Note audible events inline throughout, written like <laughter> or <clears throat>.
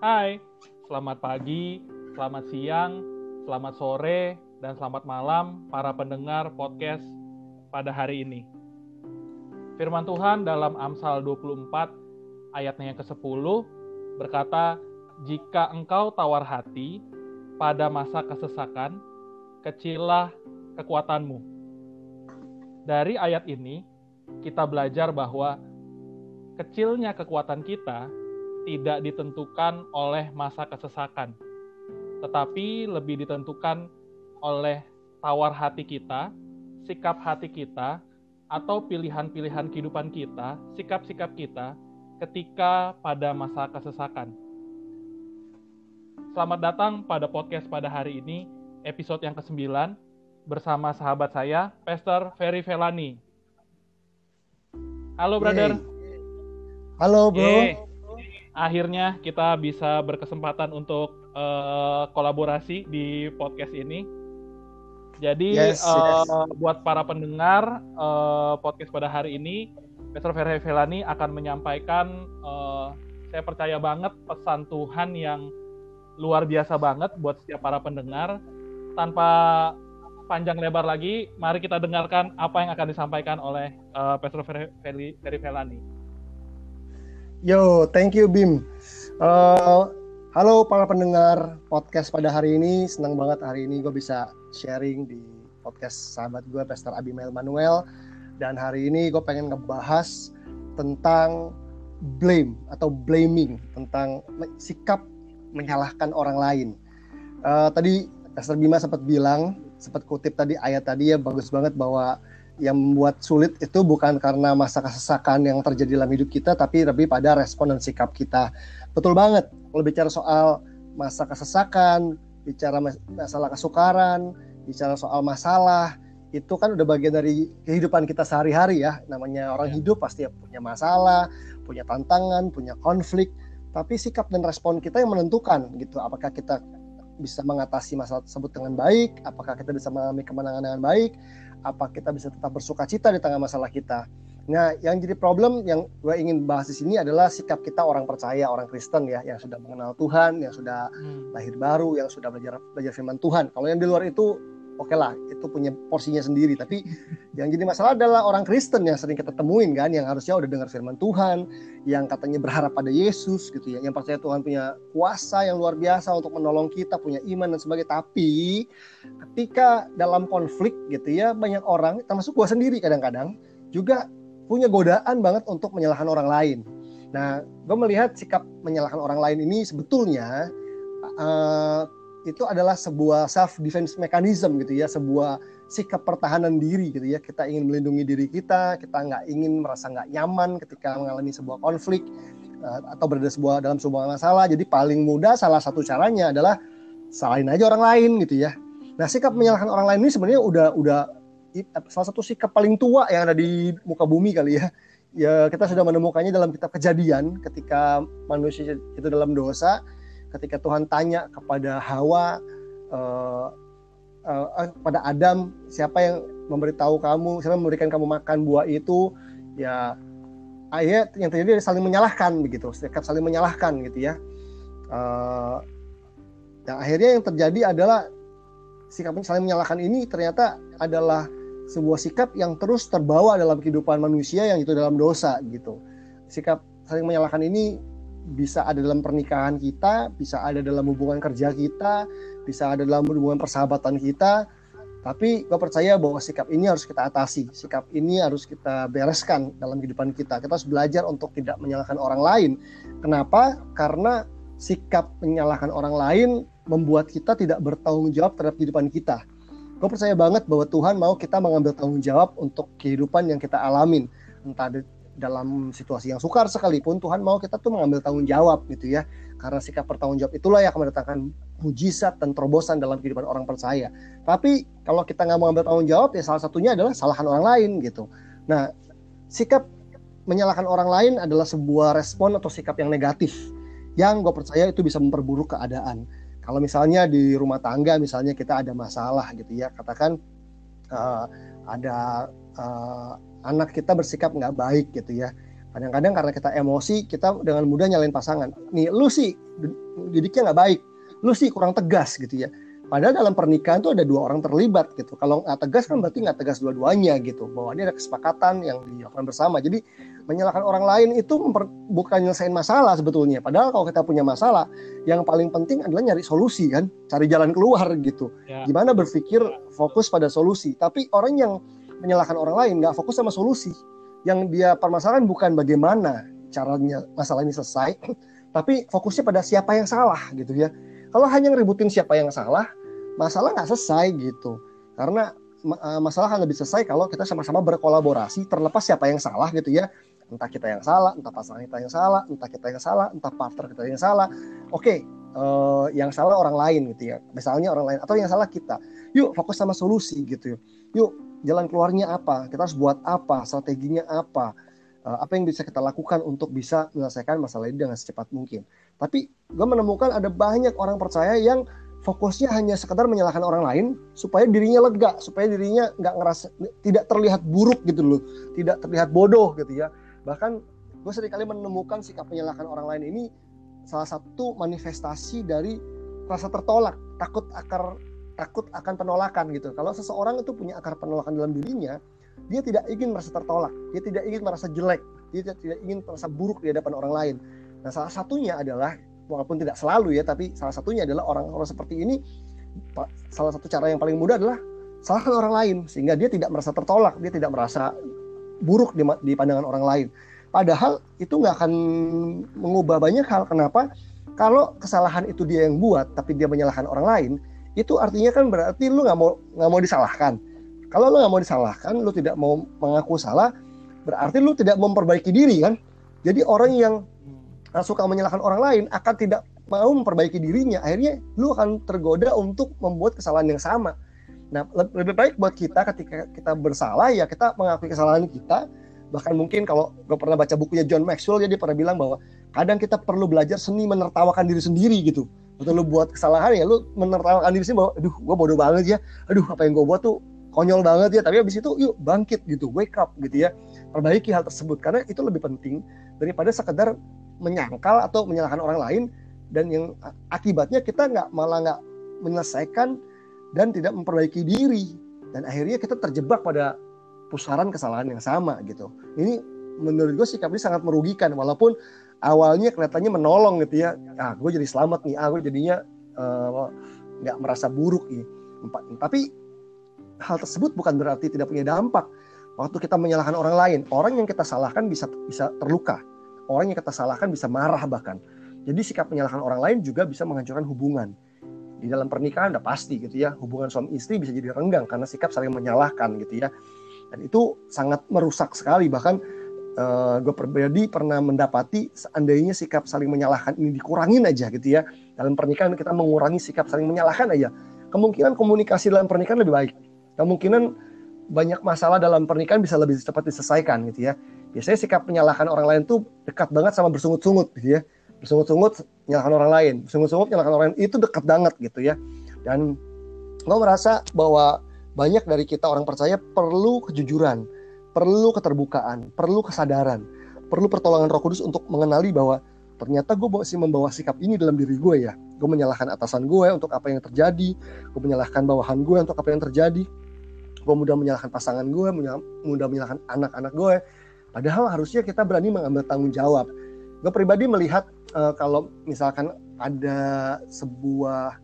Hai, selamat pagi, selamat siang, selamat sore, dan selamat malam para pendengar podcast pada hari ini. Firman Tuhan dalam Amsal 24 ayatnya yang ke-10 berkata, "Jika engkau tawar hati pada masa kesesakan, kecillah kekuatanmu." Dari ayat ini kita belajar bahwa kecilnya kekuatan kita tidak ditentukan oleh masa kesesakan, tetapi lebih ditentukan oleh tawar hati kita, sikap hati kita, atau pilihan-pilihan kehidupan kita, sikap-sikap kita ketika pada masa kesesakan. Selamat datang pada podcast pada hari ini, episode yang ke-9, bersama sahabat saya, Pastor Ferry Velani. Halo, brother. Halo, bro. Yeay akhirnya kita bisa berkesempatan untuk uh, kolaborasi di podcast ini. Jadi yes, uh, yes. buat para pendengar uh, podcast pada hari ini, Pastor Ferry Velani akan menyampaikan, uh, saya percaya banget pesan Tuhan yang luar biasa banget buat setiap para pendengar. Tanpa panjang lebar lagi, mari kita dengarkan apa yang akan disampaikan oleh uh, Pastor Ferry Velani. Yo, thank you Bim. Uh, halo para pendengar podcast pada hari ini. Senang banget hari ini gue bisa sharing di podcast sahabat gue, Pastor Abimael Manuel. Dan hari ini gue pengen ngebahas tentang blame atau blaming, tentang sikap menyalahkan orang lain. Uh, tadi Pastor Bima sempat bilang, sempat kutip tadi ayat tadi ya bagus banget bahwa yang membuat sulit itu bukan karena masa kesesakan yang terjadi dalam hidup kita, tapi lebih pada respon dan sikap kita. Betul banget. Kalau bicara soal masa kesesakan, bicara masalah kesukaran, bicara soal masalah, itu kan udah bagian dari kehidupan kita sehari-hari ya. Namanya orang ya. hidup pasti punya masalah, punya tantangan, punya konflik. Tapi sikap dan respon kita yang menentukan gitu. Apakah kita bisa mengatasi masalah tersebut dengan baik? Apakah kita bisa mengalami kemenangan dengan baik? Apa kita bisa tetap bersuka cita di tengah masalah kita. Nah, yang jadi problem yang gue ingin bahas di sini adalah sikap kita orang percaya, orang Kristen ya, yang sudah mengenal Tuhan, yang sudah hmm. lahir baru, yang sudah belajar belajar firman Tuhan. Kalau yang di luar itu oke okay lah itu punya porsinya sendiri. Tapi yang jadi masalah adalah orang Kristen yang sering kita temuin kan yang harusnya udah dengar firman Tuhan yang katanya berharap pada Yesus gitu ya yang percaya Tuhan punya kuasa yang luar biasa untuk menolong kita punya iman dan sebagainya. Tapi ketika dalam konflik gitu ya banyak orang termasuk gua sendiri kadang-kadang juga punya godaan banget untuk menyalahkan orang lain. Nah gue melihat sikap menyalahkan orang lain ini sebetulnya uh, itu adalah sebuah self defense mechanism gitu ya, sebuah sikap pertahanan diri gitu ya. Kita ingin melindungi diri kita, kita nggak ingin merasa nggak nyaman ketika mengalami sebuah konflik uh, atau berada sebuah dalam sebuah masalah. Jadi paling mudah salah satu caranya adalah salahin aja orang lain gitu ya. Nah sikap menyalahkan orang lain ini sebenarnya udah udah salah satu sikap paling tua yang ada di muka bumi kali ya. Ya kita sudah menemukannya dalam kitab kejadian ketika manusia itu dalam dosa ketika Tuhan tanya kepada Hawa uh, uh, pada Adam siapa yang memberitahu kamu siapa yang memberikan kamu makan buah itu ya ayat yang terjadi saling menyalahkan begitu sikap saling menyalahkan gitu ya. Uh, yang akhirnya yang terjadi adalah sikap saling menyalahkan ini ternyata adalah sebuah sikap yang terus terbawa dalam kehidupan manusia yang itu dalam dosa gitu. Sikap saling menyalahkan ini bisa ada dalam pernikahan kita, bisa ada dalam hubungan kerja kita, bisa ada dalam hubungan persahabatan kita. Tapi gue percaya bahwa sikap ini harus kita atasi, sikap ini harus kita bereskan dalam kehidupan kita. Kita harus belajar untuk tidak menyalahkan orang lain. Kenapa? Karena sikap menyalahkan orang lain membuat kita tidak bertanggung jawab terhadap kehidupan kita. Gue percaya banget bahwa Tuhan mau kita mengambil tanggung jawab untuk kehidupan yang kita alamin. Entah dalam situasi yang sukar sekalipun Tuhan mau kita tuh mengambil tanggung jawab gitu ya. Karena sikap bertanggung jawab itulah yang akan mendatangkan mujizat dan terobosan dalam kehidupan orang percaya. Tapi kalau kita nggak mengambil tanggung jawab ya salah satunya adalah salahkan orang lain gitu. Nah sikap menyalahkan orang lain adalah sebuah respon atau sikap yang negatif yang gue percaya itu bisa memperburuk keadaan. Kalau misalnya di rumah tangga misalnya kita ada masalah gitu ya katakan uh, ada uh, anak kita bersikap nggak baik gitu ya Kadang-kadang karena kita emosi, kita dengan mudah nyalain pasangan. Nih, lu sih didiknya nggak baik, lu sih kurang tegas gitu ya. Padahal dalam pernikahan tuh ada dua orang terlibat gitu. Kalau nggak tegas kan berarti nggak tegas dua-duanya gitu. Bahwa ini ada kesepakatan yang dilakukan bersama. Jadi menyalahkan orang lain itu bukan nyelesain masalah sebetulnya. Padahal kalau kita punya masalah, yang paling penting adalah nyari solusi kan, cari jalan keluar gitu. Ya. Gimana berpikir fokus pada solusi. Tapi orang yang menyalahkan orang lain nggak fokus sama solusi. Yang dia permasalahan bukan bagaimana caranya masalah ini selesai, <clears throat> tapi fokusnya pada siapa yang salah gitu ya. Kalau hanya ngeributin siapa yang salah, masalah nggak selesai gitu. Karena uh, masalah akan lebih selesai kalau kita sama-sama berkolaborasi terlepas siapa yang salah gitu ya. Entah kita yang salah entah pasangan kita yang salah entah kita yang salah entah partner kita yang salah. Oke okay, uh, yang salah orang lain gitu ya. Misalnya orang lain atau yang salah kita. Yuk fokus sama solusi gitu yuk jalan keluarnya apa? Kita harus buat apa? Strateginya apa? Uh, apa yang bisa kita lakukan untuk bisa menyelesaikan masalah ini dengan secepat mungkin? Tapi gue menemukan ada banyak orang percaya yang fokusnya hanya sekedar menyalahkan orang lain supaya dirinya lega, supaya dirinya nggak ngerasa tidak terlihat buruk gitu loh, tidak terlihat bodoh gitu ya. Bahkan gue sering kali menemukan sikap menyalahkan orang lain ini salah satu manifestasi dari rasa tertolak, takut akar takut akan penolakan gitu. Kalau seseorang itu punya akar penolakan dalam dirinya, dia tidak ingin merasa tertolak, dia tidak ingin merasa jelek, dia tidak ingin merasa buruk di hadapan orang lain. Nah, salah satunya adalah walaupun tidak selalu ya tapi salah satunya adalah orang-orang seperti ini salah satu cara yang paling mudah adalah salahkan orang lain sehingga dia tidak merasa tertolak dia tidak merasa buruk di, di pandangan orang lain. Padahal itu nggak akan mengubah banyak hal. Kenapa? Kalau kesalahan itu dia yang buat tapi dia menyalahkan orang lain itu artinya kan berarti lu nggak mau nggak mau disalahkan. Kalau lu nggak mau disalahkan lu tidak mau mengaku salah berarti lu tidak memperbaiki diri kan? Jadi orang yang suka menyalahkan orang lain akan tidak mau memperbaiki dirinya. Akhirnya lu akan tergoda untuk membuat kesalahan yang sama. Nah lebih baik buat kita ketika kita bersalah ya kita mengakui kesalahan kita. Bahkan mungkin kalau gue pernah baca bukunya John Maxwell ya dia pernah bilang bahwa kadang kita perlu belajar seni menertawakan diri sendiri gitu. Betul lu buat kesalahan ya lu menertawakan diri sendiri bahwa aduh gue bodoh banget ya. Aduh apa yang gue buat tuh konyol banget ya. Tapi habis itu yuk bangkit gitu wake up gitu ya. Perbaiki hal tersebut. Karena itu lebih penting daripada sekedar menyangkal atau menyalahkan orang lain dan yang akibatnya kita nggak malah nggak menyelesaikan dan tidak memperbaiki diri. Dan akhirnya kita terjebak pada pusaran kesalahan yang sama gitu. Ini menurut gue sikap ini sangat merugikan walaupun awalnya kelihatannya menolong gitu ya. Ah gue jadi selamat nih ah gue jadinya eh, nggak uh, merasa buruk nih. Tapi hal tersebut bukan berarti tidak punya dampak waktu kita menyalahkan orang lain. Orang yang kita salahkan bisa bisa terluka orang yang kita salahkan bisa marah bahkan. Jadi sikap menyalahkan orang lain juga bisa menghancurkan hubungan. Di dalam pernikahan udah pasti gitu ya, hubungan suami istri bisa jadi renggang karena sikap saling menyalahkan gitu ya. Dan itu sangat merusak sekali bahkan uh, gue pribadi pernah mendapati seandainya sikap saling menyalahkan ini dikurangin aja gitu ya. Dalam pernikahan kita mengurangi sikap saling menyalahkan aja. Kemungkinan komunikasi dalam pernikahan lebih baik. Kemungkinan banyak masalah dalam pernikahan bisa lebih cepat diselesaikan gitu ya biasanya sikap menyalahkan orang lain tuh dekat banget sama bersungut-sungut gitu ya. Bersungut-sungut menyalahkan orang lain. Bersungut-sungut menyalahkan orang lain. Itu dekat banget gitu ya. Dan gue merasa bahwa banyak dari kita orang percaya perlu kejujuran perlu keterbukaan perlu kesadaran perlu pertolongan roh kudus untuk mengenali bahwa ternyata gue masih membawa sikap ini dalam diri gue ya. Gue menyalahkan atasan gue untuk apa yang terjadi gue menyalahkan bawahan gue untuk apa yang terjadi gue mudah menyalahkan pasangan gue mudah menyalahkan anak-anak gue Padahal harusnya kita berani mengambil tanggung jawab. Gue pribadi melihat uh, kalau misalkan ada sebuah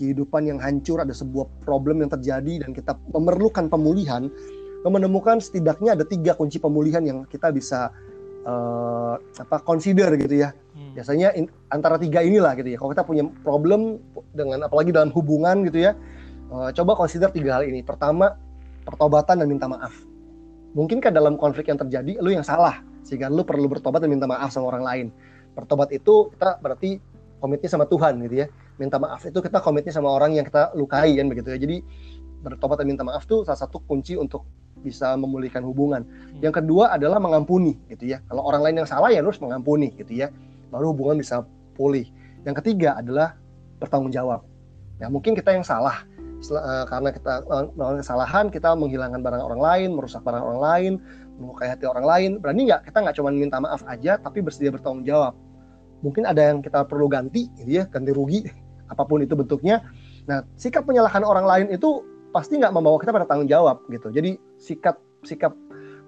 kehidupan yang hancur, ada sebuah problem yang terjadi dan kita memerlukan pemulihan, gue menemukan setidaknya ada tiga kunci pemulihan yang kita bisa uh, apa consider gitu ya. Hmm. Biasanya in, antara tiga inilah gitu ya. Kalau kita punya problem dengan apalagi dalam hubungan gitu ya, uh, coba consider tiga hal ini. Pertama, pertobatan dan minta maaf mungkinkah dalam konflik yang terjadi lu yang salah sehingga lu perlu bertobat dan minta maaf sama orang lain? Bertobat itu kita berarti komitnya sama Tuhan gitu ya. Minta maaf itu kita komitnya sama orang yang kita lukai kan begitu ya. Jadi bertobat dan minta maaf tuh salah satu kunci untuk bisa memulihkan hubungan. Hmm. yang kedua adalah mengampuni gitu ya. Kalau orang lain yang salah ya harus mengampuni gitu ya. Baru hubungan bisa pulih. Yang ketiga adalah bertanggung jawab ya mungkin kita yang salah uh, karena kita uh, melakukan kesalahan kita menghilangkan barang orang lain merusak barang orang lain melukai hati orang lain. Berani nggak? Kita nggak cuma minta maaf aja tapi bersedia bertanggung jawab. Mungkin ada yang kita perlu ganti gitu ya ganti rugi <laughs> apa pun itu bentuknya. Nah sikap menyalahkan orang lain itu pasti nggak membawa kita pada tanggung jawab gitu. Jadi sikap sikap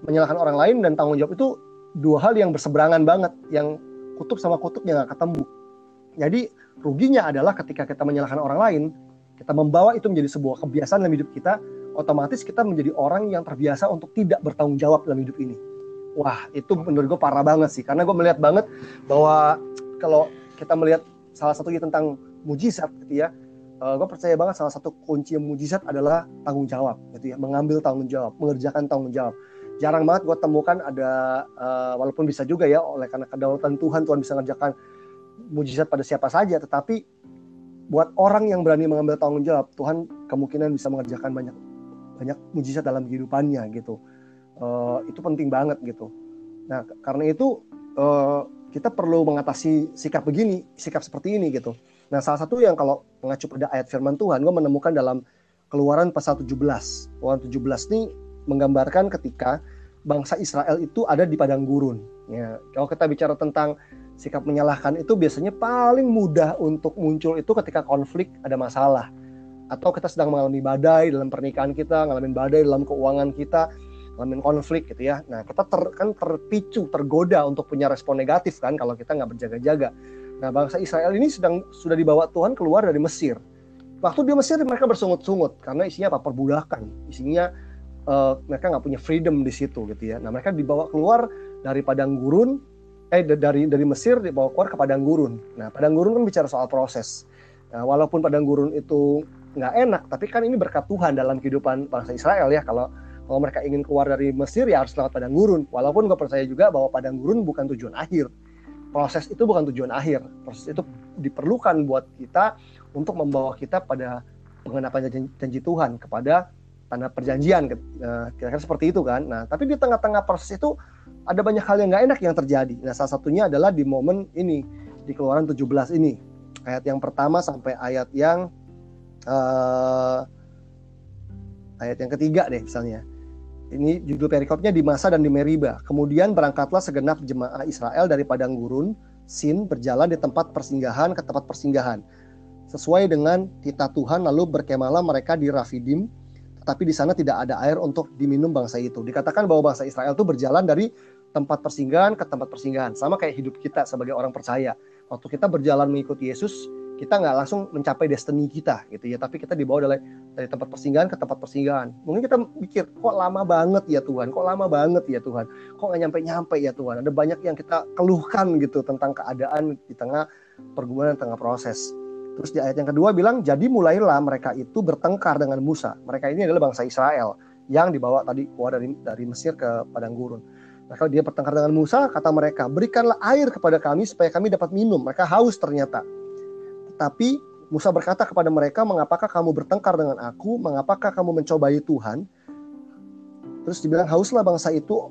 menyalahkan orang lain dan tanggung jawab itu dua hal yang berseberangan banget yang kutub sama kutub yang nggak ketemu. Jadi ruginya adalah ketika kita menyalahkan orang lain kita membawa itu menjadi sebuah kebiasaan dalam hidup kita otomatis kita menjadi orang yang terbiasa untuk tidak bertanggung jawab dalam hidup ini. Wah, itu menurut gue parah banget sih, karena gue melihat banget bahwa kalau kita melihat salah satunya tentang mujizat gitu ya, uh, eh, gue percaya banget salah satu kunci mujizat adalah tanggung jawab gitu ya, mengambil tanggung jawab, mengerjakan tanggung jawab. Jarang banget gue temukan ada, uh, walaupun bisa juga ya, oleh karena kedaulatan Tuhan, Tuhan bisa mengerjakan mujizat pada siapa saja, tetapi buat orang yang berani mengambil tanggung jawab, Tuhan kemungkinan bisa mengerjakan banyak banyak mujizat dalam kehidupannya gitu. Uh, itu penting banget gitu. Nah karena itu uh, kita perlu mengatasi sikap begini sikap seperti ini gitu. Nah salah satu yang kalau mengacu pada ayat firman Tuhan gue menemukan dalam keluaran pasal 17 keluaran 17 ini menggambarkan ketika bangsa Israel itu ada di padang gurun. Ya kalau kita bicara tentang sikap menyalahkan itu biasanya paling mudah untuk muncul itu ketika konflik ada masalah atau kita sedang mengalami badai dalam pernikahan kita, ngalamin badai dalam keuangan kita, ngalamin konflik gitu ya. Nah, kita ter, kan terpicu, tergoda untuk punya respon negatif kan kalau kita nggak berjaga-jaga. Nah, bangsa Israel ini sedang sudah dibawa Tuhan keluar dari Mesir. Waktu di Mesir mereka bersungut-sungut karena isinya apa? Perbudakan. Isinya uh, mereka nggak punya freedom di situ gitu ya. Nah, mereka dibawa keluar dari padang gurun eh dari dari Mesir dibawa keluar ke padang gurun. Nah, padang gurun kan bicara soal proses. Nah, walaupun padang gurun itu nggak enak tapi kan ini berkat Tuhan dalam kehidupan bangsa Israel ya. Kalau kalau mereka ingin keluar dari Mesir ya harus lewat padang gurun. Walaupun gue percaya juga bahwa padang gurun bukan tujuan akhir. Proses itu bukan tujuan akhir. Proses itu diperlukan buat kita untuk membawa kita pada pengenapan janji, janji Tuhan kepada tanah perjanjian eh, kira-kira seperti itu kan. Nah tapi di tengah-tengah proses itu ada banyak hal yang nggak enak yang terjadi nah salah satunya adalah di momen ini di keluaran 17 ini ayat yang pertama sampai ayat yang uh, ayat yang ketiga deh misalnya. Ini judul perikopnya di masa dan di Meriba. Kemudian berangkatlah segenap jemaah Israel dari padang gurun Sin berjalan di tempat persinggahan ke tempat persinggahan. Sesuai dengan titah Tuhan lalu berkemalah mereka di Rafidim tetapi di sana tidak ada air untuk diminum bangsa itu. Dikatakan bahwa bangsa Israel itu berjalan dari tempat persinggahan ke tempat persinggahan. Sama kayak hidup kita sebagai orang percaya. Waktu kita berjalan mengikuti Yesus, kita nggak langsung mencapai destiny kita gitu ya. Tapi kita dibawa dari dari tempat persinggahan ke tempat persinggahan. Mungkin kita mikir kok lama banget ya Tuhan? Kok lama banget ya Tuhan? Kok nggak nyampe nyampe ya Tuhan? Ada banyak yang kita keluhkan gitu tentang keadaan di tengah pergumulan tengah proses. Terus di ayat yang kedua bilang jadi mulailah mereka itu bertengkar dengan Musa. Mereka ini adalah bangsa Israel yang dibawa tadi keluar dari dari Mesir ke padang gurun Kalau dia bertengkar dengan Musa, kata mereka, berikanlah air kepada kami supaya kami dapat minum. Mereka haus ternyata. Tapi Musa berkata kepada mereka, "Mengapakah kamu bertengkar dengan aku? Mengapakah kamu mencobai Tuhan?" Terus dibilang, "Hauslah bangsa itu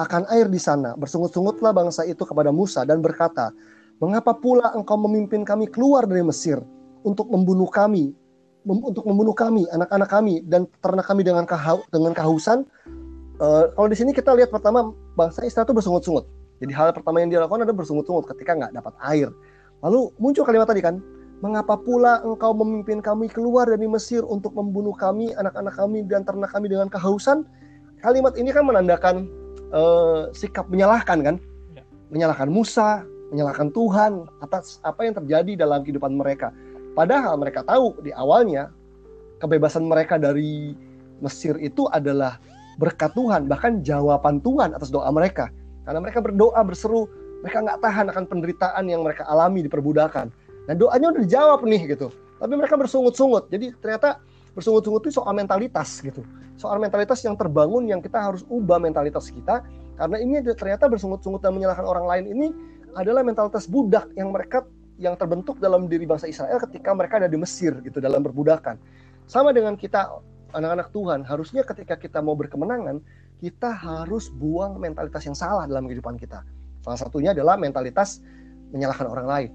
akan air di sana. Bersungut-sungutlah bangsa itu kepada Musa dan berkata, "Mengapa pula engkau memimpin kami keluar dari Mesir untuk membunuh kami, untuk membunuh kami, anak-anak kami dan ternak kami dengan kahau, dengan kehausan?" Uh, kalau di sini kita lihat pertama bangsa Israel itu bersungut-sungut. Jadi hal pertama yang dia lakukan adalah bersungut-sungut ketika nggak dapat air. Lalu muncul kalimat tadi kan, mengapa pula engkau memimpin kami keluar dari Mesir untuk membunuh kami, anak-anak kami dan ternak kami dengan kehausan? Kalimat ini kan menandakan uh, sikap menyalahkan kan, ya. menyalahkan Musa, menyalahkan Tuhan atas apa yang terjadi dalam kehidupan mereka. Padahal mereka tahu di awalnya kebebasan mereka dari Mesir itu adalah berkat Tuhan, bahkan jawaban Tuhan atas doa mereka. Karena mereka berdoa berseru, mereka nggak tahan akan penderitaan yang mereka alami di perbudakan. Nah doanya udah dijawab nih gitu. Tapi mereka bersungut-sungut. Jadi ternyata bersungut-sungut itu soal mentalitas gitu. Soal mentalitas yang terbangun yang kita harus ubah mentalitas kita. Karena ini ternyata bersungut-sungut dan menyalahkan orang lain ini adalah mentalitas budak yang mereka yang terbentuk dalam diri bangsa Israel ketika mereka ada di Mesir gitu dalam perbudakan. Sama dengan kita anak-anak Tuhan, harusnya ketika kita mau berkemenangan, kita harus buang mentalitas yang salah dalam kehidupan kita. Salah satunya adalah mentalitas menyalahkan orang lain.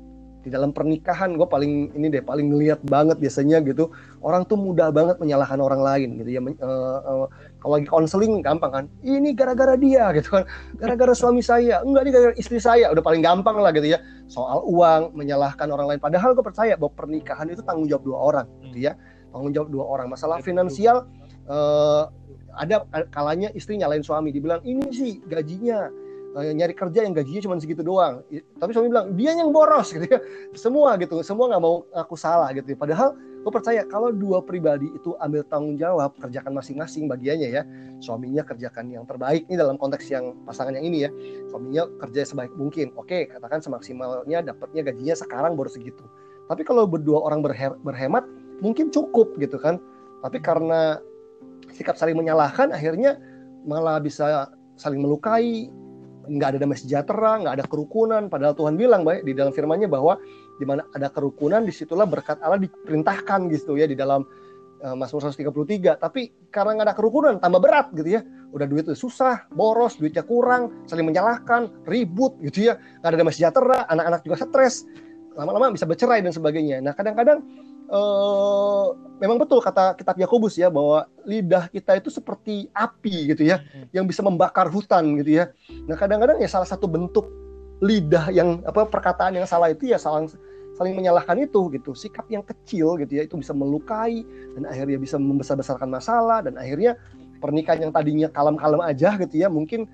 Di dalam pernikahan gue paling ini deh paling ngeliat banget biasanya gitu orang tuh mudah banget menyalahkan orang lain gitu ya. Uh, uh, kalau lagi konseling gampang kan? Ini gara-gara dia gitu kan. Gara-gara suami saya. Enggak ini gara-gara istri saya. Udah paling gampang lah gitu ya. Soal uang menyalahkan orang lain. Padahal gue percaya bahwa pernikahan itu tanggung jawab dua orang gitu ya tanggung jawab dua orang. Masalah finansial uh, ada kalanya istri nyalain suami. Dibilang ini sih gajinya uh, nyari kerja yang gajinya cuma segitu doang. Tapi suami bilang dia yang boros <laughs> gitu ya. Semua gitu semua nggak mau aku salah gitu ya. padahal gue percaya kalau dua pribadi itu ambil tanggung jawab kerjakan masing-masing bagiannya ya. Suaminya kerjakan yang terbaik ini dalam konteks yang pasangan yang ini ya. Suaminya kerja sebaik mungkin. Oke katakan semaksimalnya dapatnya gajinya sekarang baru segitu. Tapi kalau berdua orang berhemat mungkin cukup gitu kan. Tapi karena sikap saling menyalahkan akhirnya malah bisa saling melukai. Nggak ada damai sejahtera, nggak ada kerukunan. Padahal Tuhan bilang baik di dalam firman-Nya bahwa di mana ada kerukunan di situlah berkat Allah diperintahkan gitu ya di dalam uh, Mazmur 133 tapi karena nggak ada kerukunan tambah berat gitu ya. Udah duit susah boros duitnya kurang saling menyalahkan ribut gitu ya. Nggak ada damai sejahtera anak-anak juga stres lama-lama bisa bercerai dan sebagainya. Nah kadang-kadang uh, memang betul kata kitab Yakobus ya bahwa lidah kita itu seperti api gitu ya hmm. yang bisa membakar hutan gitu ya. Nah kadang-kadang ya salah satu bentuk lidah yang apa perkataan yang salah itu ya saling saling menyalahkan itu gitu. Sikap yang kecil gitu ya itu bisa melukai dan akhirnya bisa membesar-besarkan masalah dan akhirnya pernikahan yang tadinya kalem-kalem aja gitu ya mungkin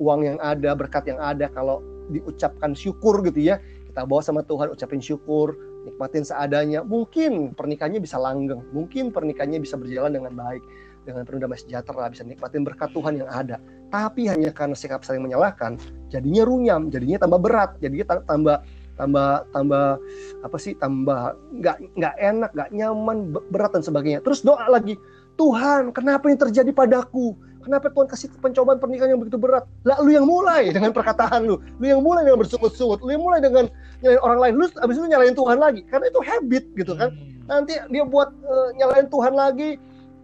uang yang ada berkat yang ada kalau diucapkan syukur gitu ya kita bawa sama Tuhan ucapin syukur nikmatin seadanya. Mungkin pernikahannya bisa langgeng. Mungkin pernikahannya bisa berjalan dengan baik. Dengan penuh damai sejahtera. Bisa nikmatin berkat Tuhan yang ada. Tapi hanya karena sikap saling menyalahkan jadinya runyam. Jadinya tambah berat. Jadinya tambah tambah tambah apa sih tambah nggak nggak enak nggak nyaman berat dan sebagainya. Terus doa lagi. Tuhan kenapa ini terjadi padaku kenapa Tuhan kasih pencobaan pernikahan yang begitu berat? Lah lu yang mulai dengan perkataan lu. Lu yang mulai dengan bersungut-sungut. Lu yang mulai dengan nyalain orang lain. Lu abis itu nyalain Tuhan lagi. Karena itu habit gitu kan? Hmm. nanti dia buat uh, nyalain Tuhan lagi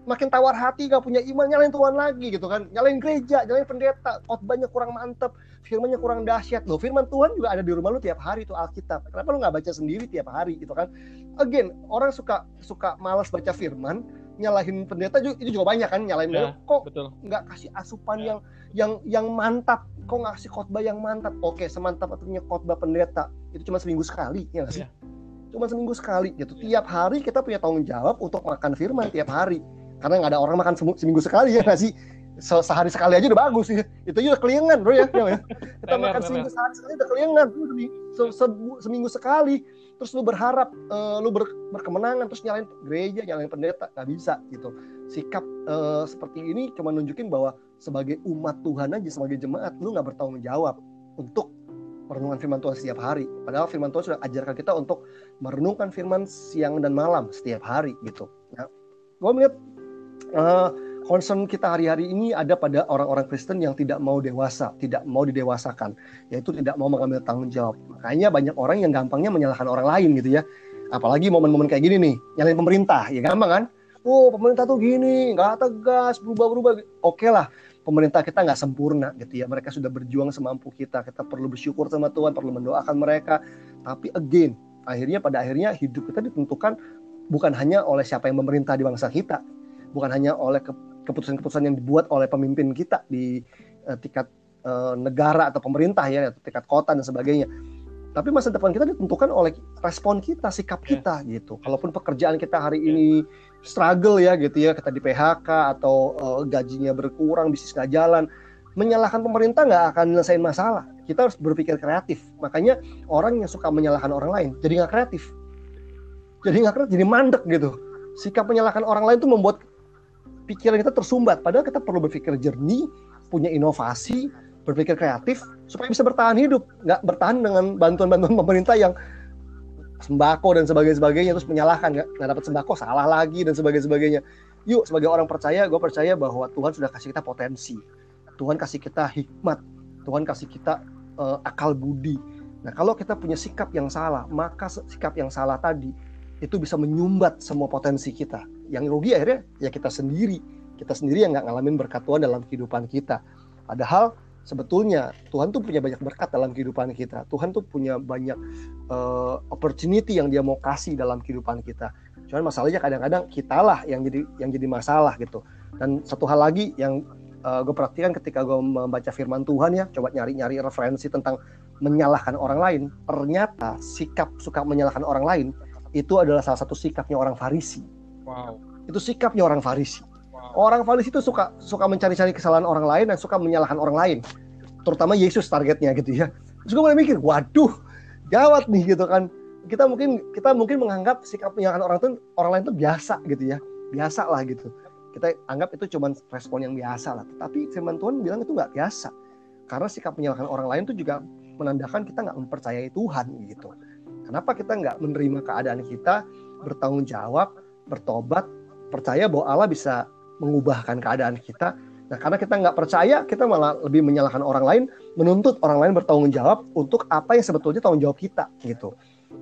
makin tawar hati gak punya iman nyalain Tuhan lagi gitu kan? Nyalain gereja nyalain pendeta. Khotbahnya kurang mantep. Firmannya kurang dahsyat. Loh firman Tuhan juga ada di rumah lu tiap hari itu Alkitab. Kenapa lu nggak baca sendiri tiap hari gitu kan? Again orang suka suka malas baca firman nyalahin pendeta juga itu juga banyak kan nyalahin ya, kok nggak kasih asupan ya. yang yang yang mantap? Kok nggak kasih khotbah yang mantap? Oke semantap artinya khotbah pendeta itu cuma seminggu sekali ya gak sih? Ya. cuma seminggu sekali gitu. Tiap hari kita punya tanggung jawab untuk makan firman tiap hari. Karena nggak ada orang makan seminggu sekali ya nggak sih Se sehari sekali aja udah bagus ya itu juga keliengan bro ya, <laughs> ya. kita bener, makan bener. seminggu sehari sekali udah keliengan se se seminggu sekali terus lu berharap uh, lu ber berkemenangan terus nyalain gereja nyalain pendeta nggak bisa gitu sikap uh, seperti ini cuma nunjukin bahwa sebagai umat Tuhan aja sebagai jemaat lu nggak bertanggung jawab untuk merenungkan firman Tuhan setiap hari. Padahal firman Tuhan sudah ajarkan kita untuk merenungkan firman siang dan malam setiap hari gitu. Nah, gue melihat uh, concern kita hari-hari ini ada pada orang-orang Kristen yang tidak mau dewasa, tidak mau didewasakan, yaitu tidak mau mengambil tanggung jawab. Makanya banyak orang yang gampangnya menyalahkan orang lain gitu ya. Apalagi momen-momen kayak gini nih, nyalain pemerintah, ya gampang kan? Oh pemerintah tuh gini, nggak tegas, berubah-berubah. Oke lah, pemerintah kita nggak sempurna gitu ya. Mereka sudah berjuang semampu kita. Kita perlu bersyukur sama Tuhan, perlu mendoakan mereka. Tapi again, akhirnya pada akhirnya hidup kita ditentukan bukan hanya oleh siapa yang memerintah di bangsa kita, bukan hanya oleh keputusan-keputusan yang dibuat oleh pemimpin kita di uh, tingkat uh, negara atau pemerintah ya atau tingkat kota dan sebagainya. Tapi masa depan kita ditentukan oleh respon kita sikap ya. kita yeah. gitu. Kalaupun pekerjaan kita hari ini struggle ya gitu ya kita di PHK atau uh, gajinya berkurang bisnis nggak jalan menyalahkan pemerintah nggak akan menyelesaikan masalah. Kita harus berpikir kreatif. Makanya orang yang suka menyalahkan orang lain jadi nggak kreatif. Jadi nggak kreatif jadi mandek gitu. Sikap menyalahkan orang lain itu membuat pikiran kita tersumbat. Padahal kita perlu berpikir jernih, punya inovasi, berpikir kreatif supaya bisa bertahan hidup, nggak bertahan dengan bantuan-bantuan pemerintah yang sembako dan sebagainya terus menyalahkan. Nggak nggak dapat sembako salah lagi dan sebagainya yuk sebagai orang percaya gue percaya bahwa Tuhan sudah kasih kita potensi. Tuhan kasih kita hikmat. Tuhan kasih kita uh, akal budi. Nah kalau kita punya sikap yang salah maka sikap yang salah tadi itu bisa menyumbat semua potensi kita. Yang rugi akhirnya ya kita sendiri. Kita sendiri yang nggak ngalamin berkat Tuhan dalam kehidupan kita. Padahal sebetulnya Tuhan tuh punya banyak berkat dalam kehidupan kita. Tuhan tuh punya banyak uh, opportunity yang dia mau kasih dalam kehidupan kita. Cuman masalahnya kadang-kadang kitalah yang jadi yang jadi masalah gitu. Dan satu hal lagi yang uh, gue perhatikan ketika gue membaca firman Tuhan ya, coba nyari-nyari referensi tentang menyalahkan orang lain. Ternyata sikap suka menyalahkan orang lain itu adalah salah satu sikapnya orang Farisi. Wow. Itu sikapnya orang Farisi. Wow. Orang Farisi itu suka suka mencari-cari kesalahan orang lain dan suka menyalahkan orang lain. Terutama Yesus targetnya gitu ya. Terus gue mulai mikir, waduh, gawat nih gitu kan. Kita mungkin kita mungkin menganggap sikap menyalahkan orang itu orang lain itu biasa gitu ya. Biasa lah gitu kita anggap itu cuma respon yang biasa lah. Tapi firman Tuhan bilang itu nggak biasa. Karena sikap menyalahkan orang lain itu juga menandakan kita nggak mempercayai Tuhan gitu. Kenapa kita nggak menerima keadaan kita, bertanggung jawab, bertobat, percaya bahwa Allah bisa mengubahkan keadaan kita. Nah karena kita nggak percaya, kita malah lebih menyalahkan orang lain, menuntut orang lain bertanggung jawab untuk apa yang sebetulnya tanggung jawab kita gitu.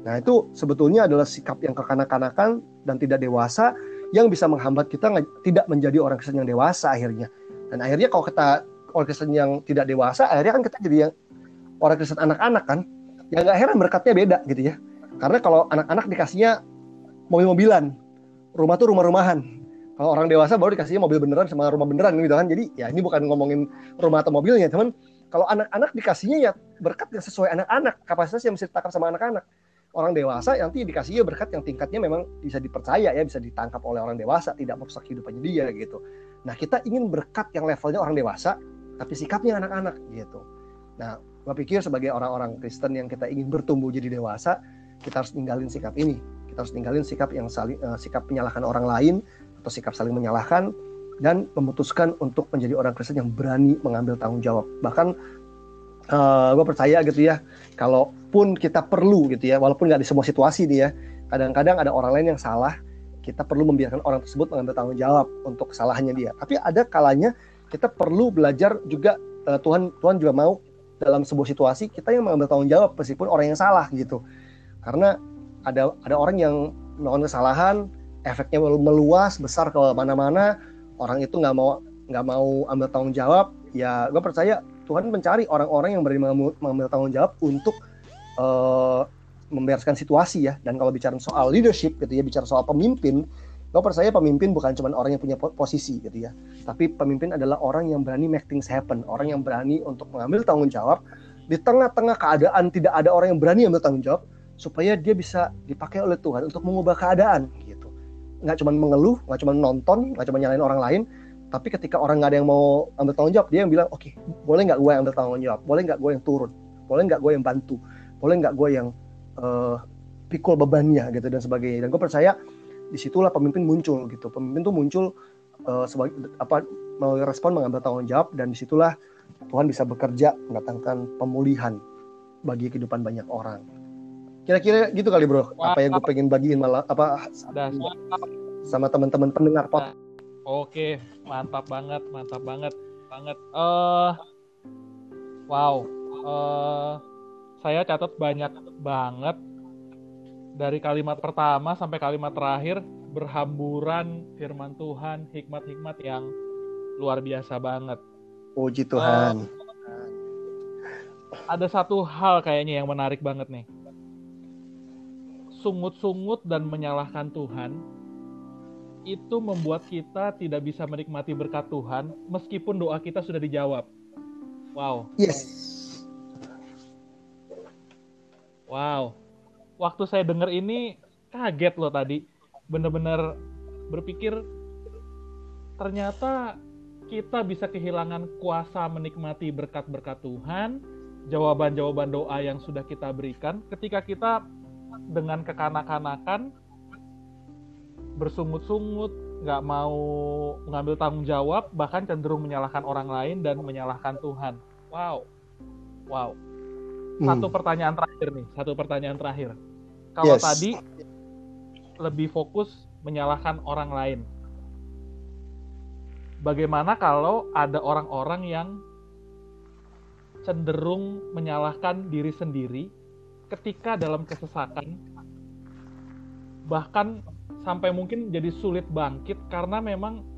Nah itu sebetulnya adalah sikap yang kekanak-kanakan dan tidak dewasa yang bisa menghambat kita tidak menjadi orang Kristen yang dewasa akhirnya. Dan akhirnya kalau kita orang Kristen yang tidak dewasa, akhirnya kan kita jadi yang orang Kristen anak-anak kan. Ya nggak heran berkatnya beda gitu ya. Karena kalau anak-anak dikasihnya mobil-mobilan, rumah tuh rumah-rumahan. Kalau orang dewasa baru dikasihnya mobil beneran sama rumah beneran gitu kan. Jadi ya ini bukan ngomongin rumah atau mobilnya, teman. Kalau anak-anak dikasihnya ya berkat yang sesuai anak-anak, kapasitas yang bisa ditangkap sama anak-anak orang dewasa nanti dikasih berkat yang tingkatnya memang bisa dipercaya ya bisa ditangkap oleh orang dewasa tidak merusak kehidupannya dia gitu nah kita ingin berkat yang levelnya orang dewasa tapi sikapnya anak-anak gitu nah gue pikir sebagai orang-orang Kristen yang kita ingin bertumbuh jadi dewasa kita harus ninggalin sikap ini. Kita harus ninggalin sikap yang saling uh, sikap menyalahkan orang lain atau sikap saling menyalahkan dan memutuskan untuk menjadi orang Kristen yang berani mengambil tanggung jawab. Bahkan uh, eh, gue percaya gitu ya kalaupun kita perlu gitu ya walaupun nggak di semua situasi nih ya kadang-kadang ada orang lain yang salah kita perlu membiarkan orang tersebut mengambil tanggung jawab untuk kesalahannya dia. Tapi ada kalanya kita perlu belajar juga uh, Tuhan Tuhan juga mau dalam sebuah situasi kita yang mengambil tanggung jawab meskipun orang yang salah gitu karena ada ada orang yang melakukan kesalahan efeknya meluas besar ke mana-mana orang itu nggak mau nggak mau ambil tanggung jawab ya gue percaya Tuhan mencari orang-orang yang berani mengambil tanggung jawab untuk uh, membereskan situasi ya. Dan kalau bicara soal leadership gitu ya, bicara soal pemimpin, gue percaya pemimpin bukan cuma orang yang punya posisi gitu ya. Tapi pemimpin adalah orang yang berani make things happen, orang yang berani untuk mengambil tanggung jawab. Di tengah-tengah keadaan tidak ada orang yang berani ambil tanggung jawab supaya dia bisa dipakai oleh Tuhan untuk mengubah keadaan gitu. Nggak cuma mengeluh, nggak cuma nonton, nggak cuma nyalain orang lain, tapi ketika orang nggak ada yang mau ambil tanggung jawab dia yang bilang oke okay, boleh nggak gue yang ambil tanggung jawab? Boleh nggak gue yang turun? Boleh nggak gue yang bantu? Boleh nggak gue yang uh, pikul bebannya? Gitu dan sebagainya. Dan gue percaya di situlah pemimpin muncul gitu. Pemimpin tuh muncul uh, sebagai apa mau respon mengambil tanggung jawab dan di situlah Tuhan bisa bekerja mendatangkan pemulihan bagi kehidupan banyak orang. Kira-kira gitu kali bro. Wow. apa yang gue pengen bagiin malah apa sama teman-teman pendengar podcast Oke, mantap banget, mantap banget, banget. Uh, wow, uh, saya catat banyak banget dari kalimat pertama sampai kalimat terakhir berhamburan firman Tuhan, hikmat-hikmat yang luar biasa banget. Puji Tuhan. Uh, ada satu hal kayaknya yang menarik banget nih. Sungut-sungut dan menyalahkan Tuhan itu membuat kita tidak bisa menikmati berkat Tuhan meskipun doa kita sudah dijawab. Wow. Yes. Wow. Waktu saya dengar ini kaget loh tadi. Bener-bener berpikir ternyata kita bisa kehilangan kuasa menikmati berkat-berkat Tuhan, jawaban-jawaban doa yang sudah kita berikan ketika kita dengan kekanak-kanakan bersungut-sungut, nggak mau mengambil tanggung jawab, bahkan cenderung menyalahkan orang lain dan menyalahkan Tuhan. Wow, wow. Satu hmm. pertanyaan terakhir nih, satu pertanyaan terakhir. Kalau yes. tadi lebih fokus menyalahkan orang lain, bagaimana kalau ada orang-orang yang cenderung menyalahkan diri sendiri ketika dalam kesesakan, bahkan sampai mungkin jadi sulit bangkit karena memang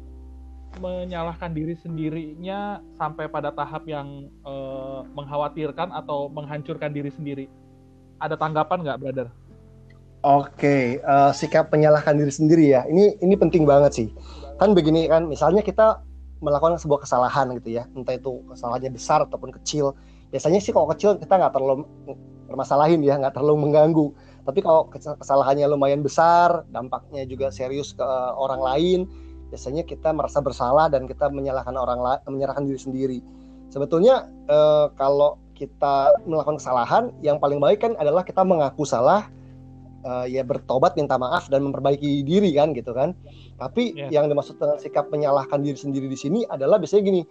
menyalahkan diri sendirinya sampai pada tahap yang uh, mengkhawatirkan atau menghancurkan diri sendiri. Ada tanggapan nggak, brother? Oke, uh, sikap menyalahkan diri sendiri ya. Ini ini penting banget sih. Kan begini kan, misalnya kita melakukan sebuah kesalahan gitu ya, entah itu kesalahannya besar ataupun kecil. Biasanya sih kalau kecil kita nggak terlalu permasalahin ya, nggak terlalu mengganggu. Tapi kalau kesalahannya lumayan besar, dampaknya juga serius ke orang lain, biasanya kita merasa bersalah dan kita menyalahkan orang lain, menyerahkan diri sendiri. Sebetulnya uh, kalau kita melakukan kesalahan, yang paling baik kan adalah kita mengaku salah, uh, ya bertobat, minta maaf dan memperbaiki diri kan gitu kan. Tapi yeah. yang dimaksud dengan sikap menyalahkan diri sendiri di sini adalah biasanya gini,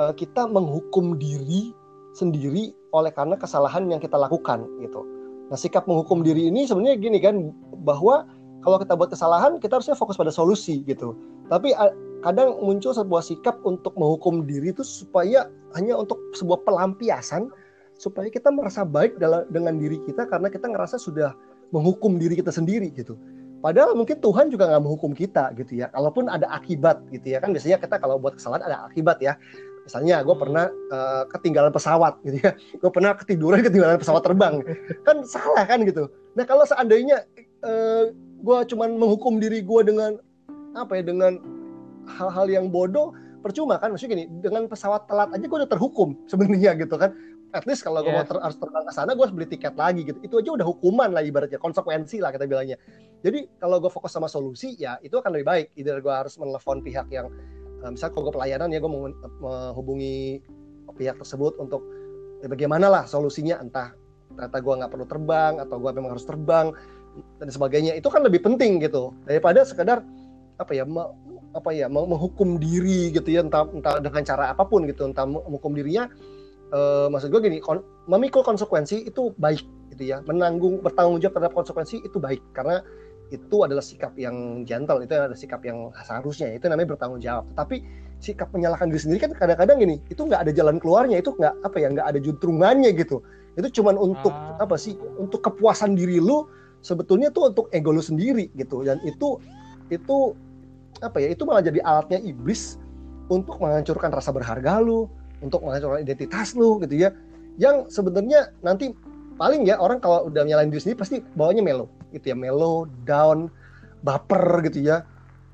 uh, kita menghukum diri sendiri oleh karena kesalahan yang kita lakukan gitu. Nah sikap menghukum diri ini sebenarnya gini kan bahwa kalau kita buat kesalahan kita harusnya fokus pada solusi gitu. Tapi kadang muncul sebuah sikap untuk menghukum diri itu supaya hanya untuk sebuah pelampiasan supaya kita merasa baik dalam dengan diri kita karena kita ngerasa sudah menghukum diri kita sendiri gitu. Padahal mungkin Tuhan juga nggak menghukum kita gitu ya. Kalaupun ada akibat gitu ya kan biasanya kita kalau buat kesalahan ada akibat ya. Misalnya gue pernah uh, ketinggalan pesawat gitu ya. <laughs> Gue pernah ketiduran ketinggalan pesawat terbang. Kan salah kan gitu. Nah kalau seandainya uh, gue cuman menghukum diri gue dengan apa ya dengan hal-hal yang bodoh. Percuma kan? Maksudnya gini dengan pesawat telat aja gue udah terhukum <laughs> sebenarnya gitu kan. At least kalau gue yeah. ter harus terbang ke sana gue harus beli tiket lagi gitu. Itu aja udah hukuman lah ibaratnya konsekuensi lah kita bilangnya. Jadi kalau gue fokus sama solusi ya itu akan lebih baik. Either gue harus menelpon pihak yang uh, misalnya kalau gue pelayanan ya gue mau menghubungi pihak tersebut untuk ya bagaimana lah solusinya. Entah ternyata gue nggak perlu terbang atau gue memang harus terbang dan sebagainya itu kan lebih penting gitu. Daripada sekedar apa ya apa ya menghukum diri gitu ya entah entah dengan cara apa pun gitu entah menghukum dirinya uh, maksud gue gini kon, memikul konsekuensi itu baik gitu ya. Menanggung bertanggung jawab terhadap konsekuensi itu baik karena itu adalah sikap yang gentle itu adalah sikap yang seharusnya itu namanya bertanggung jawab. Tapi sikap menyalahkan diri sendiri kan kadang-kadang gini itu nggak ada jalan keluarnya itu nggak apa ya nggak ada juntrungannya gitu. Itu cuman untuk ah. apa sih untuk kepuasan diri lu sebetulnya tuh untuk ego lu sendiri gitu dan itu itu apa ya itu malah jadi alatnya iblis untuk menghancurkan rasa berharga lu, untuk menghancurkan identitas lu gitu ya. Yang sebenarnya nanti paling ya orang kalau udah nyalain diri sendiri pasti bawanya melo gitu ya, melo, down, baper gitu ya.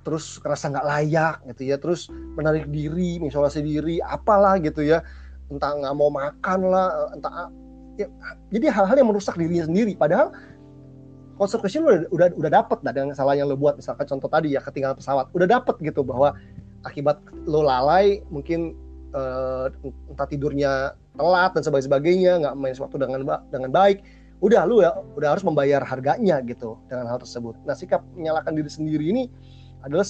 Terus kerasa nggak layak gitu ya, terus menarik diri, mengisolasi diri, apalah gitu ya. Entah nggak mau makan lah, entah ya, jadi hal-hal yang merusak dirinya sendiri. Padahal konsekuensi lu udah udah, dapet dah dengan salah yang lo buat misalkan contoh tadi ya ketinggalan pesawat udah dapet gitu bahwa akibat lo lalai mungkin uh, entah tidurnya telat dan sebagainya nggak main sesuatu dengan dengan baik udah lu ya udah harus membayar harganya gitu dengan hal tersebut. Nah sikap menyalahkan diri sendiri ini adalah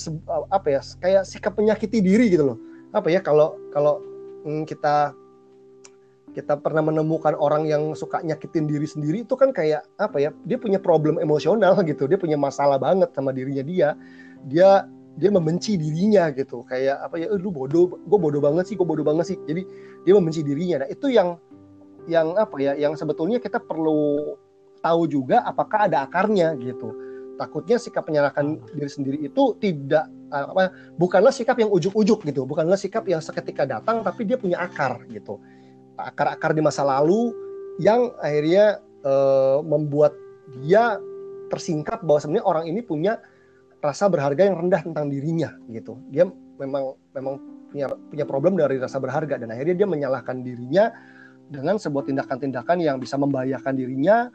apa ya kayak sikap menyakiti diri gitu loh. Apa ya kalau kalau hmm, kita kita pernah menemukan orang yang suka nyakitin diri sendiri itu kan kayak apa ya dia punya problem emosional <laughs> gitu dia punya masalah banget sama dirinya dia. Dia dia membenci dirinya gitu. Kayak apa ya eh, lu bodoh gue bodoh banget sih gue bodoh banget sih. Jadi dia membenci dirinya. Nah itu yang yang apa ya yang sebetulnya kita perlu tahu juga apakah ada akarnya gitu. Takutnya sikap menyalahkan diri sendiri itu tidak apa bukanlah sikap yang ujuk-ujuk gitu bukanlah sikap yang seketika datang tapi dia punya akar gitu akar-akar di masa lalu yang akhirnya uh, membuat dia tersingkap bahwa sebenarnya orang ini punya rasa berharga yang rendah tentang dirinya gitu. Dia memang memang punya punya problem dari rasa berharga dan akhirnya dia menyalahkan dirinya dengan sebuah tindakan-tindakan yang bisa membahayakan dirinya,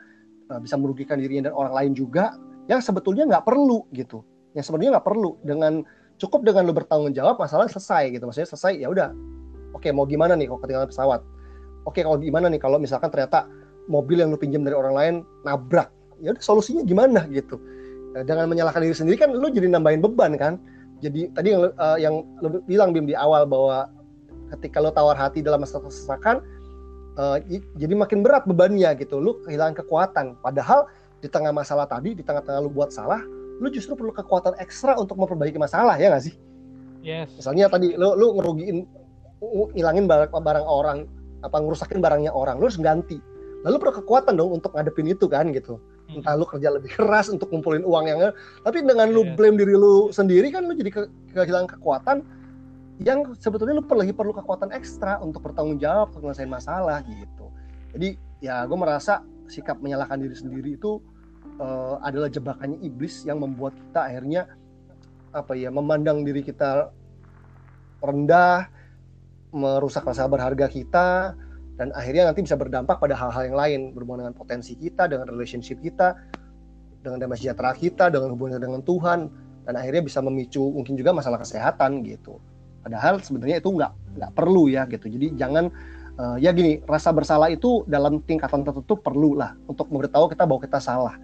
uh, bisa merugikan dirinya dan orang lain juga yang sebetulnya nggak perlu gitu. Yang sebenarnya nggak perlu dengan cukup dengan lu bertanggung jawab masalah selesai gitu. Maksudnya selesai ya udah. Oke, mau gimana nih kalau ketinggalan pesawat? Oke okay, kalau gimana nih kalau misalkan ternyata mobil yang lu pinjam dari orang lain nabrak ya udah solusinya gimana gitu. Nah, dengan menyalahkan diri sendiri kan lu jadi nambahin beban kan. Jadi tadi yang uh, yang lu bilang bim di awal bahwa ketika lu tawar hati dalam masa kesesakan uh, jadi makin berat bebannya gitu. Lu kehilangan kekuatan. Padahal di tengah masalah tadi di tengah-tengah lu buat salah lu justru perlu kekuatan ekstra untuk memperbaiki masalah ya nggak sih? Yes. Misalnya tadi lu lu ngerugiin ngilangin barang, barang orang apa ngerusakin barangnya orang lu harus ganti lalu perlu kekuatan dong untuk ngadepin itu kan gitu hmm. entah lu kerja lebih keras untuk ngumpulin uang yang tapi dengan lu iya. blame diri lu sendiri kan lu jadi ke kehilangan kekuatan yang sebetulnya lu perlu perlu kekuatan ekstra untuk bertanggung jawab untuk menyelesaikan masalah gitu jadi ya gue merasa sikap menyalahkan diri sendiri itu uh, adalah jebakannya iblis yang membuat kita akhirnya apa ya memandang diri kita rendah, merusak rasa berharga kita, dan akhirnya nanti bisa berdampak pada hal-hal yang lain berhubungan dengan potensi kita, dengan relationship kita, dengan damai sejahtera kita, dengan hubungan dengan Tuhan, dan akhirnya bisa memicu mungkin juga masalah kesehatan gitu. Padahal sebenarnya itu nggak nggak perlu ya gitu. Jadi jangan uh, ya gini rasa bersalah itu dalam tingkatan tertentu perlu lah untuk memberitahu kita bahwa kita salah.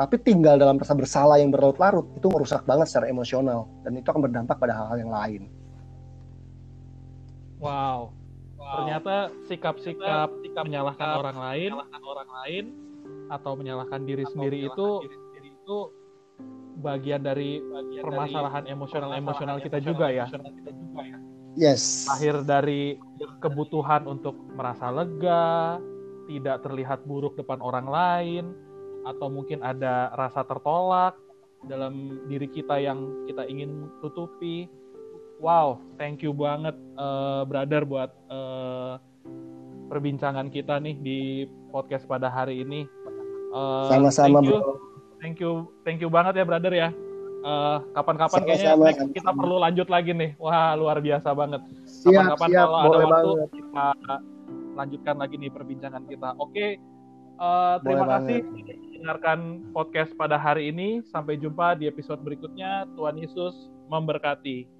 Tapi tinggal dalam rasa bersalah yang berlarut-larut itu merusak banget secara emosional dan itu akan berdampak pada hal-hal yang lain. Wow. wow. Ternyata sikap-sikap menyalahkan orang lain, menyalahkan orang lain atau menyalahkan diri atau sendiri itu itu bagian dari bagian permasalahan emosional emosional kita juga ya. Yes. Akhir dari kebutuhan untuk merasa lega, tidak terlihat buruk depan orang lain, atau mungkin ada rasa tertolak dalam diri kita yang kita ingin tutupi. Wow, thank you banget, uh, brother, buat uh, perbincangan kita nih di podcast pada hari ini. Uh, Sama-sama, bro. Thank you thank you banget ya brother ya. Uh, kapan-kapan kayaknya next kita perlu lanjut lagi nih. Wah luar biasa banget. Kapan-kapan kalau ada waktu banget. kita lanjutkan lagi nih perbincangan kita. Oke okay, uh, eh, terima boleh kasih mendengarkan podcast pada hari ini. Sampai jumpa di episode berikutnya. Tuhan Yesus memberkati